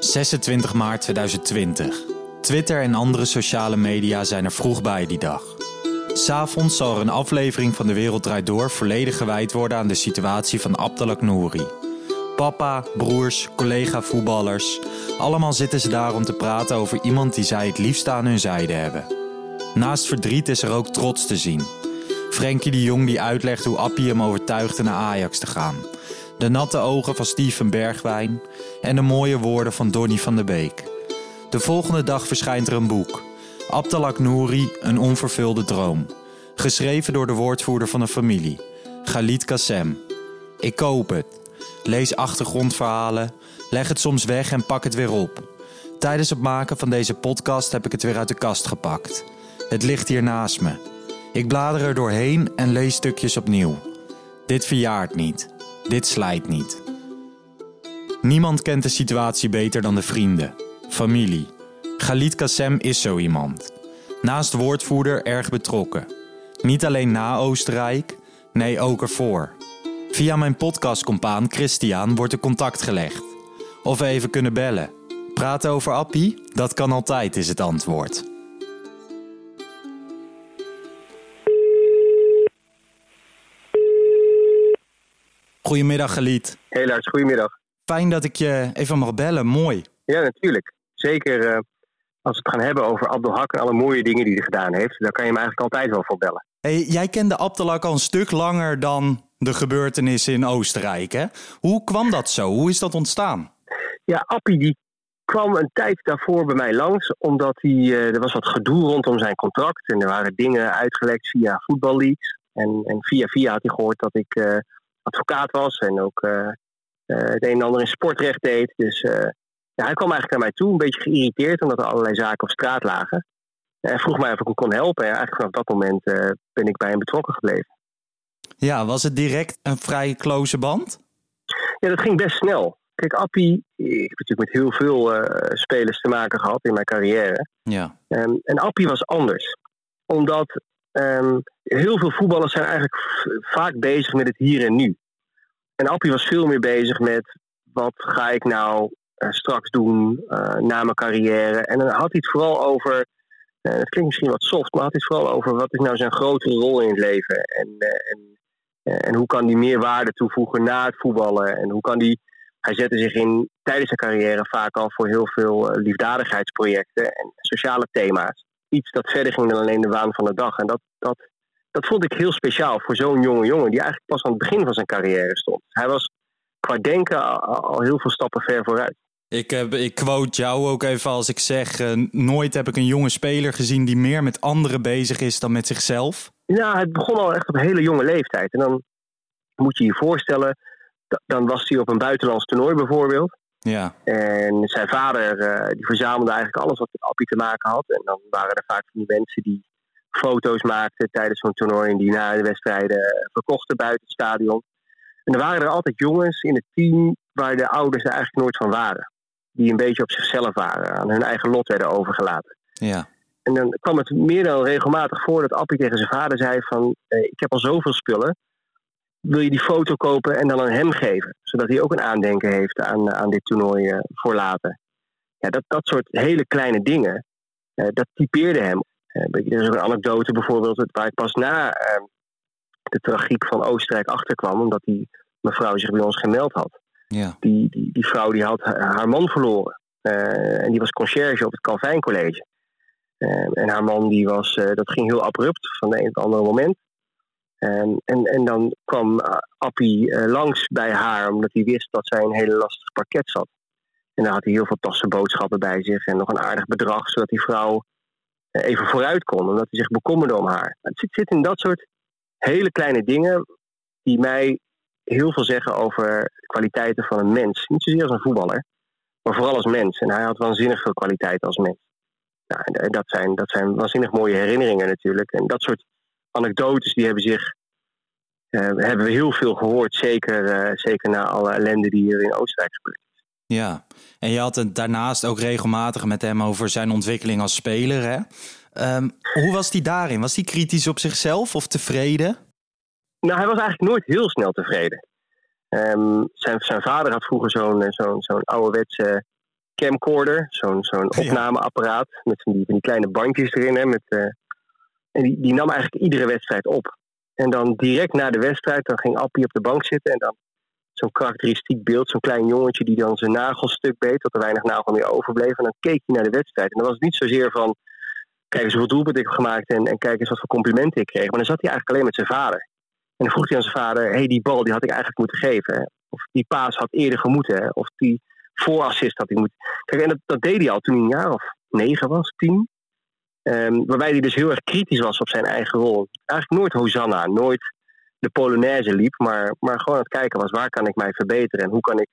26 maart 2020. Twitter en andere sociale media zijn er vroeg bij die dag. S'avonds zal er een aflevering van De Wereld Draait Door volledig gewijd worden aan de situatie van Abdelak Nouri. Papa, broers, collega voetballers, allemaal zitten ze daar om te praten over iemand die zij het liefst aan hun zijde hebben. Naast verdriet is er ook trots te zien. Frenkie de Jong die uitlegt hoe Appie hem overtuigde naar Ajax te gaan. De natte ogen van Steven Bergwijn en de mooie woorden van Donny van der Beek. De volgende dag verschijnt er een boek. Abdelak Nouri, een onvervulde droom. Geschreven door de woordvoerder van de familie, Khalid Kassem. Ik koop het. Lees achtergrondverhalen, leg het soms weg en pak het weer op. Tijdens het maken van deze podcast heb ik het weer uit de kast gepakt. Het ligt hier naast me. Ik blader er doorheen en lees stukjes opnieuw. Dit verjaart niet. Dit slijt niet. Niemand kent de situatie beter dan de vrienden, familie. Khalid Kassem is zo iemand. Naast woordvoerder erg betrokken. Niet alleen na Oostenrijk, nee ook ervoor. Via mijn podcastcompaan Christian wordt er contact gelegd. Of we even kunnen bellen. Praten over Appie? Dat kan altijd, is het antwoord. Goedemiddag, Galiet. Heel Lars, goedemiddag. Fijn dat ik je even mag bellen. Mooi. Ja, natuurlijk. Zeker uh, als we het gaan hebben over Abdelhak en alle mooie dingen die hij gedaan heeft. Daar kan je hem eigenlijk altijd wel voor bellen. Hey, jij kende Abdelhak al een stuk langer dan de gebeurtenissen in Oostenrijk. Hè? Hoe kwam dat zo? Hoe is dat ontstaan? Ja, Appie die kwam een tijd daarvoor bij mij langs. Omdat hij, uh, er was wat gedoe rondom zijn contract. En er waren dingen uitgelekt via voetballeaks. En, en via via had hij gehoord dat ik... Uh, advocaat was en ook uh, het een en ander in sportrecht deed. Dus uh, ja, hij kwam eigenlijk naar mij toe, een beetje geïrriteerd omdat er allerlei zaken op straat lagen. En vroeg mij of ik hem kon helpen. En eigenlijk vanaf dat moment ben ik bij hem betrokken gebleven. Ja, was het direct een vrij close band? Ja, dat ging best snel. Kijk, Appie, ik heb natuurlijk met heel veel spelers te maken gehad in mijn carrière. Ja. Um, en Appie was anders. Omdat Um, heel veel voetballers zijn eigenlijk vaak bezig met het hier en nu. En Appie was veel meer bezig met wat ga ik nou uh, straks doen uh, na mijn carrière. En dan had hij het vooral over, uh, het klinkt misschien wat soft, maar had hij het vooral over wat is nou zijn grotere rol in het leven. En, en, en hoe kan hij meer waarde toevoegen na het voetballen. En hoe kan hij, hij zette zich in tijdens zijn carrière vaak al voor heel veel liefdadigheidsprojecten en sociale thema's iets dat verder ging dan alleen de waan van de dag. En dat, dat, dat vond ik heel speciaal voor zo'n jonge jongen die eigenlijk pas aan het begin van zijn carrière stond. Hij was qua denken al, al heel veel stappen ver vooruit. Ik, heb, ik quote jou ook even als ik zeg: uh, nooit heb ik een jonge speler gezien die meer met anderen bezig is dan met zichzelf. Ja, het begon al echt op een hele jonge leeftijd. En dan moet je je voorstellen, dan was hij op een buitenlands toernooi bijvoorbeeld. Ja. En zijn vader uh, die verzamelde eigenlijk alles wat met Appie te maken had. En dan waren er vaak van die mensen die foto's maakten tijdens zo'n toernooi en die na de wedstrijden verkochten buiten het stadion. En er waren er altijd jongens in het team waar de ouders er eigenlijk nooit van waren. Die een beetje op zichzelf waren, aan hun eigen lot werden overgelaten. Ja. En dan kwam het meer dan regelmatig voor dat Appie tegen zijn vader zei van... Eh, ik heb al zoveel spullen, wil je die foto kopen en dan aan hem geven. Zodat hij ook een aandenken heeft aan, aan dit toernooi uh, voor later. Ja, dat, dat soort hele kleine dingen, uh, dat typeerde hem. Er is ook een anekdote bijvoorbeeld waar ik pas na ehm, de tragiek van Oostenrijk achterkwam. Omdat die mevrouw zich bij ons gemeld had. Ja. Die, die, die vrouw die had haar man verloren. en die was conciërge op het Calvijn College. en haar man die was, dat ging heel abrupt van de een op het andere moment. En, en, en dan kwam Appie uh, langs bij haar, omdat hij wist dat zij een hele lastig pakket zat. En dan had hij heel veel tassen boodschappen bij zich en nog een aardig bedrag, zodat die vrouw uh, even vooruit kon, omdat hij zich bekommerde om haar. Het zit, zit in dat soort hele kleine dingen die mij heel veel zeggen over kwaliteiten van een mens. Niet zozeer als een voetballer, maar vooral als mens. En hij had waanzinnig veel kwaliteiten als mens. Nou, dat, zijn, dat zijn waanzinnig mooie herinneringen natuurlijk. En dat soort anekdotes die hebben zich. Uh, hebben we heel veel gehoord, zeker, uh, zeker na alle ellende die hier in Oostenrijk gebeurt. Ja, en je had het daarnaast ook regelmatig met hem over zijn ontwikkeling als speler. Hè? Um, hoe was hij daarin? Was hij kritisch op zichzelf of tevreden? Nou, hij was eigenlijk nooit heel snel tevreden. Um, zijn, zijn vader had vroeger zo'n zo'n zo'n ouderwetse camcorder, zo'n zo'n opnameapparaat met die, die kleine bandjes erin, hè, met, uh, en die, nam eigenlijk iedere wedstrijd op. En dan direct na de wedstrijd, dan ging Appie op de bank zitten. En dan zo'n karakteristiek beeld, zo'n klein jongetje die dan zijn nagelstuk beet, dat er weinig nagel meer overbleef. En dan keek hij naar de wedstrijd. En dan was het niet zozeer van kijk eens hoeveel doelpunten ik heb gemaakt en, en kijk eens wat voor complimenten ik kreeg. Maar dan zat hij eigenlijk alleen met zijn vader. En dan vroeg hij aan zijn vader, hey, die bal die had ik eigenlijk moeten geven. Of die paas had eerder gemoeten. Of die voorassist had ik moeten... Kijk, en dat, dat deed hij al toen hij een jaar of negen was, tien. Ehm, waarbij hij dus heel erg kritisch was op zijn eigen rol. Eigenlijk nooit Hosanna, nooit de Polonaise liep, maar, maar gewoon aan het kijken was waar kan ik mij verbeteren en hoe kan ik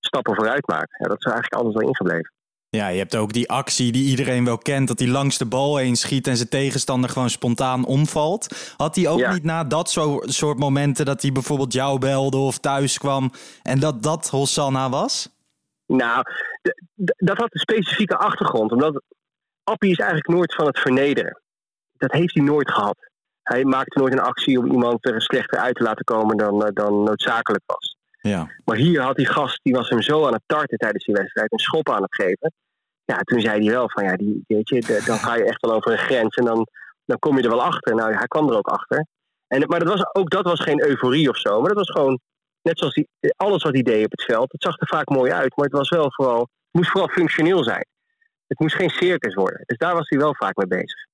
stappen vooruit maken. Ja, dat is eigenlijk altijd wel ingebleven. Ja, je hebt ook die actie die iedereen wel kent, dat hij langs de bal heen schiet en zijn tegenstander gewoon spontaan omvalt. Had hij ook niet na dat soort momenten dat hij bijvoorbeeld jou belde of thuis kwam en dat dat Hosanna was? Nou, dat had een specifieke achtergrond, omdat Appie is eigenlijk nooit van het vernederen. Dat heeft hij nooit gehad. Hij maakte nooit een actie om iemand er slechter uit te laten komen dan, eh, dan noodzakelijk was. Ja. Maar hier had die gast, die was hem zo aan het tarten tijdens die wedstrijd, een schop aan het geven. Ja, toen zei hij wel van ja, die, weet je, dan ga je echt wel over een grens en dan, dan kom je er wel achter. Nou, hij kwam er ook achter. En, maar dat was, ook dat was geen euforie of zo, maar dat was gewoon net zoals die, alles wat hij deed op het veld. Het zag er vaak mooi uit, maar het was wel vooral, het moest vooral functioneel zijn. Het moest geen circus worden. Dus daar was hij wel vaak mee bezig.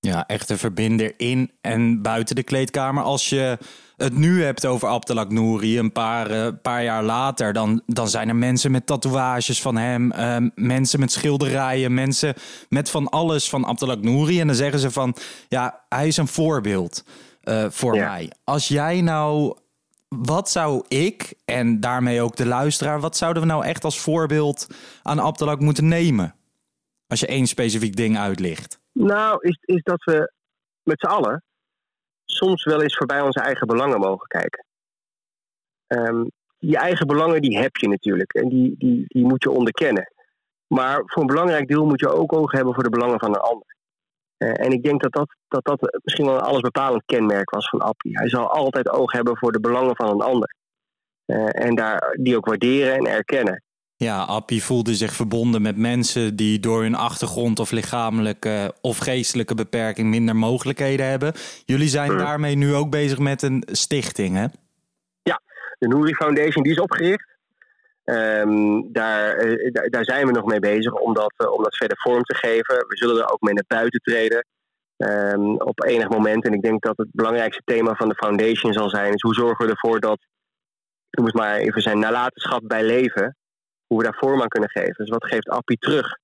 Ja, echt een verbinder in en buiten de kleedkamer. Als je het nu hebt over Abdelak Nouri, een paar, uh, paar jaar later, dan, dan zijn er mensen met tatoeages van hem, uh, mensen met schilderijen, mensen met van alles van Abdelak Nouri. En dan zeggen ze van, ja, hij is een voorbeeld uh, voor ja. mij. Als jij nou, wat zou ik en daarmee ook de luisteraar, wat zouden we nou echt als voorbeeld aan Abdelak moeten nemen? Als je één specifiek ding uitlicht. Nou, is, is dat we met z'n allen soms wel eens voorbij onze eigen belangen mogen kijken. Um, je eigen belangen die heb je natuurlijk en die, die, die moet je onderkennen. Maar voor een belangrijk deel moet je ook oog hebben voor de belangen van een ander. Uh, en ik denk dat dat, dat dat misschien wel een allesbepalend kenmerk was van Appie. Hij zal altijd oog hebben voor de belangen van een ander. Uh, en daar, die ook waarderen en erkennen. Ja, Appie voelde zich verbonden met mensen die door hun achtergrond of lichamelijke of geestelijke beperking minder mogelijkheden hebben. Jullie zijn hmm. daarmee nu ook bezig met een stichting, hè? Ja, de Nouri Foundation die is opgericht. Um, daar, uh, daar, zijn we nog mee bezig om dat, uh, om dat verder vorm te geven. We zullen er ook mee naar buiten treden um, op enig moment. En ik denk dat het belangrijkste thema van de foundation zal zijn: is hoe zorgen we ervoor dat, noem het maar even zijn nalatenschap bij leven hoe we daar vorm aan kunnen geven. Dus wat geeft Appie terug?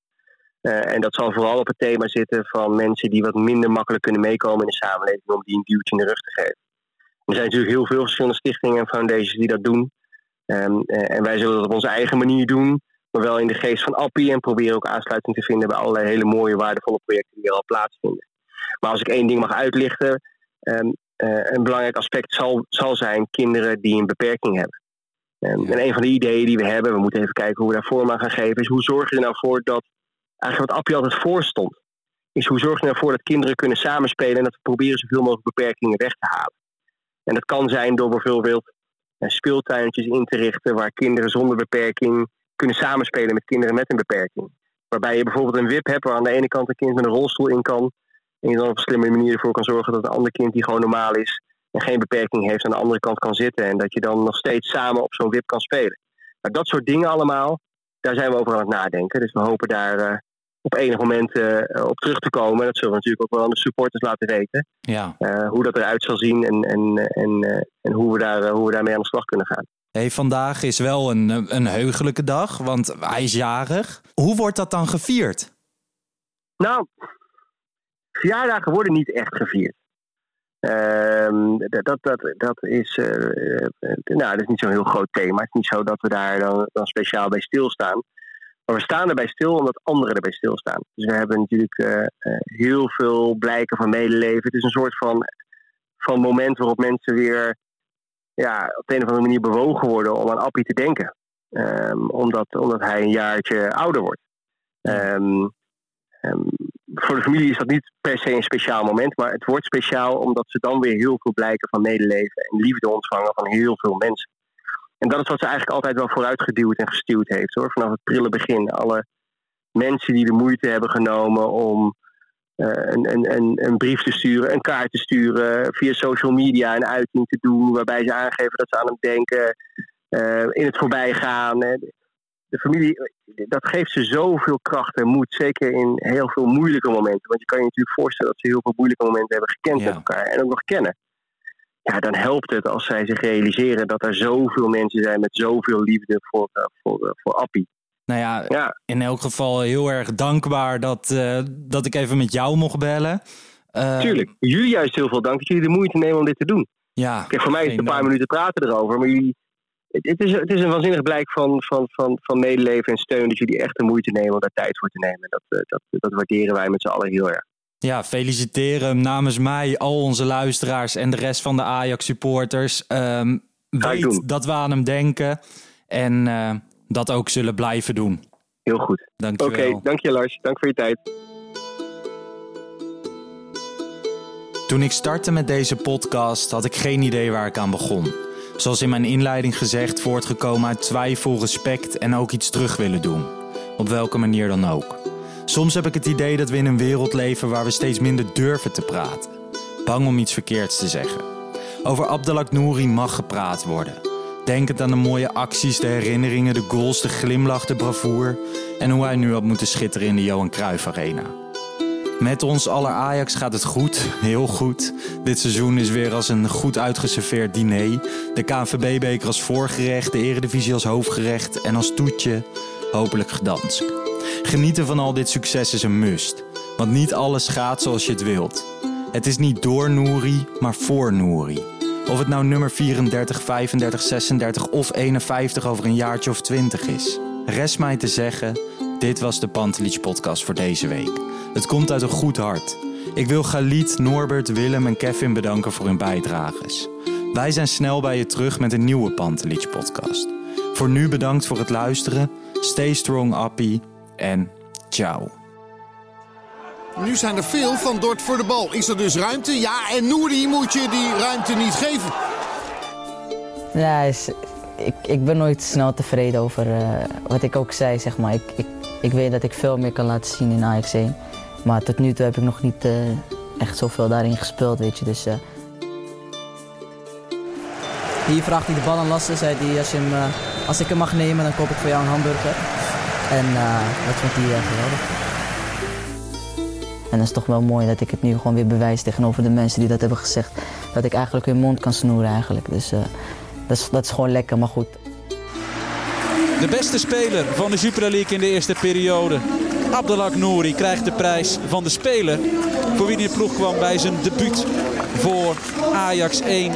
Uh, en dat zal vooral op het thema zitten van mensen die wat minder makkelijk kunnen meekomen in de samenleving om die een duwtje in de rug te geven. Er zijn natuurlijk heel veel verschillende stichtingen en foundations die dat doen. Um, uh, en wij zullen dat op onze eigen manier doen, maar wel in de geest van Appie en proberen ook aansluiting te vinden bij allerlei hele mooie, waardevolle projecten die er al plaatsvinden. Maar als ik één ding mag uitlichten, um, uh, een belangrijk aspect zal, zal zijn kinderen die een beperking hebben. En, en, een van de ideeën die we hebben, we moeten even kijken hoe we daar vorm aan gaan geven, is hoe zorg je er nou voor dat, eigenlijk wat Appie altijd voorstond, is hoe zorg je er nou voor dat kinderen kunnen samenspelen en dat we proberen zoveel mogelijk beperkingen weg te halen. En dat kan zijn door bijvoorbeeld uh, speeltuintjes in te richten waar kinderen zonder beperking kunnen samenspelen met kinderen met een beperking. Waarbij je bijvoorbeeld een WIP hebt waar aan de ene kant een kind met een rolstoel in kan en je dan op een slimme manier ervoor kan zorgen dat een ander kind die gewoon normaal is en geen beperking heeft aan de andere kant kan zitten. En dat je dan nog steeds samen op zo'n wip kan spelen. Maar dat soort dingen allemaal, daar zijn we over aan het nadenken. Dus we hopen daar uh, op enig moment uh, op terug te komen. Dat zullen we natuurlijk ook wel aan de supporters laten weten. Ja. Uh, hoe dat eruit zal zien en, en, en, en hoe, we daar, hoe we daarmee aan de slag kunnen gaan. Hey, vandaag is wel een, een heugelijke dag, want hij is jarig. Hoe wordt dat dan gevierd? Nou, verjaardagen worden niet echt gevierd. Um, dat, dat, dat, is, uh, nou, dat is niet zo'n heel groot thema. Het is niet zo dat we daar dan, dan speciaal bij stilstaan. Maar we staan erbij stil omdat anderen erbij stilstaan. Dus we hebben natuurlijk uh, heel veel blijken van medeleven. Het is een soort van, van moment waarop mensen weer ja, op de een of andere manier bewogen worden om aan Appie te denken. Um, omdat, omdat hij een jaartje ouder wordt. Um, voor de familie is dat niet per se een speciaal moment, maar het wordt speciaal omdat ze dan weer heel veel blijken van medeleven en liefde ontvangen van heel veel mensen. En dat is wat ze eigenlijk altijd wel vooruitgeduwd en gestuurd heeft hoor, vanaf het prille begin. Alle mensen die de moeite hebben genomen om uh, een, een, brief te sturen, een kaart te sturen, via social media een uiting te doen, waarbij ze aangeven dat ze aan hem denken uh, in het voorbijgaan. De familie, dat geeft ze zoveel kracht en moed. Zeker in heel veel moeilijke momenten. Want je kan je natuurlijk voorstellen dat ze heel veel moeilijke momenten hebben gekend met elkaar. En ook nog kennen. Ja, dan helpt het als zij zich realiseren dat er zoveel mensen zijn met zoveel liefde voor, uh, voor, uh, voor Appie. Nou ja, ja, in elk geval heel erg dankbaar dat, uh, dat ik even met jou mocht bellen. Tuurlijk. Jullie juist heel veel dank dat jullie de moeite nemen om dit te doen. Ja, Kijk, voor mij is het een paar minuten praten erover. Maar jullie, het, het, is, het is een waanzinnig blijk van, van, van, van medeleven en steun dat jullie echt de moeite nemen om daar tijd voor te nemen. Dat, dat, dat waarderen wij met z'n allen heel erg. Ja, feliciteren namens mij, al onze luisteraars en de rest van de Ajax supporters. Um, weet dat we aan hem denken en uh, dat ook zullen blijven doen. Heel goed. Dank je Oké, okay, dank je Lars. Dank voor je tijd. Toen ik startte met deze podcast had ik geen idee waar ik aan begon. Zoals in mijn inleiding gezegd, voortgekomen uit twijfel, respect en ook iets terug willen doen. Op welke manier dan ook. Soms heb ik het idee dat we in een wereld leven waar we steeds minder durven te praten. Bang om iets verkeerds te zeggen. Over Abdelak Nouri mag gepraat worden. Denkend aan de mooie acties, de herinneringen, de goals, de glimlach, de bravoer... en hoe hij nu had moeten schitteren in de Johan Cruijff Arena. Met ons aller Ajax gaat het goed, heel goed. Dit seizoen is weer als een goed uitgeserveerd diner. De KNVB-beker als voorgerecht, de Eredivisie als hoofdgerecht... en als toetje hopelijk gedansk. Genieten van al dit succes is een must. Want niet alles gaat zoals je het wilt. Het is niet door Nouri, maar voor Nouri. Of het nou nummer 34, 35, 36 of 51 over een jaartje of 20 is. Rest mij te zeggen, dit was de Pantelich podcast voor deze week. Het komt uit een goed hart. Ik wil Galit, Norbert, Willem en Kevin bedanken voor hun bijdrages. Wij zijn snel bij je terug met een nieuwe Pantelich podcast. Voor nu bedankt voor het luisteren. Stay strong, Appie. En ciao. Nu zijn er veel van Dort voor de bal. Is er dus ruimte? Ja, en Nouri moet je die ruimte niet geven. Ja, is, ik, ik ben nooit snel tevreden over uh, wat ik ook zei, zeg maar. Ik, ik, ik weet dat ik veel meer kan laten zien in Ajax 1. Maar tot nu toe heb ik nog niet uh, echt zoveel daarin gespeeld, weet je. Dus. Hier vraagt hij de bal aan Lasse. Zei hij, als, je hem, als ik hem mag nemen, dan koop ik voor jou een hamburger. En dat vond hij geweldig. En dat is toch wel mooi dat ik het nu gewoon weer bewijs tegenover de mensen die dat hebben gezegd. Dat ik eigenlijk hun mond kan snoeren eigenlijk. Dus dat, is, dat is gewoon lekker, maar goed. De beste speler van de Super League in de eerste periode. Abdelak Nouri krijgt de prijs van de speler voor wie de ploeg kwam bij zijn debuut voor Ajax 1.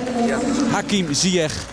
Hakim Ziyech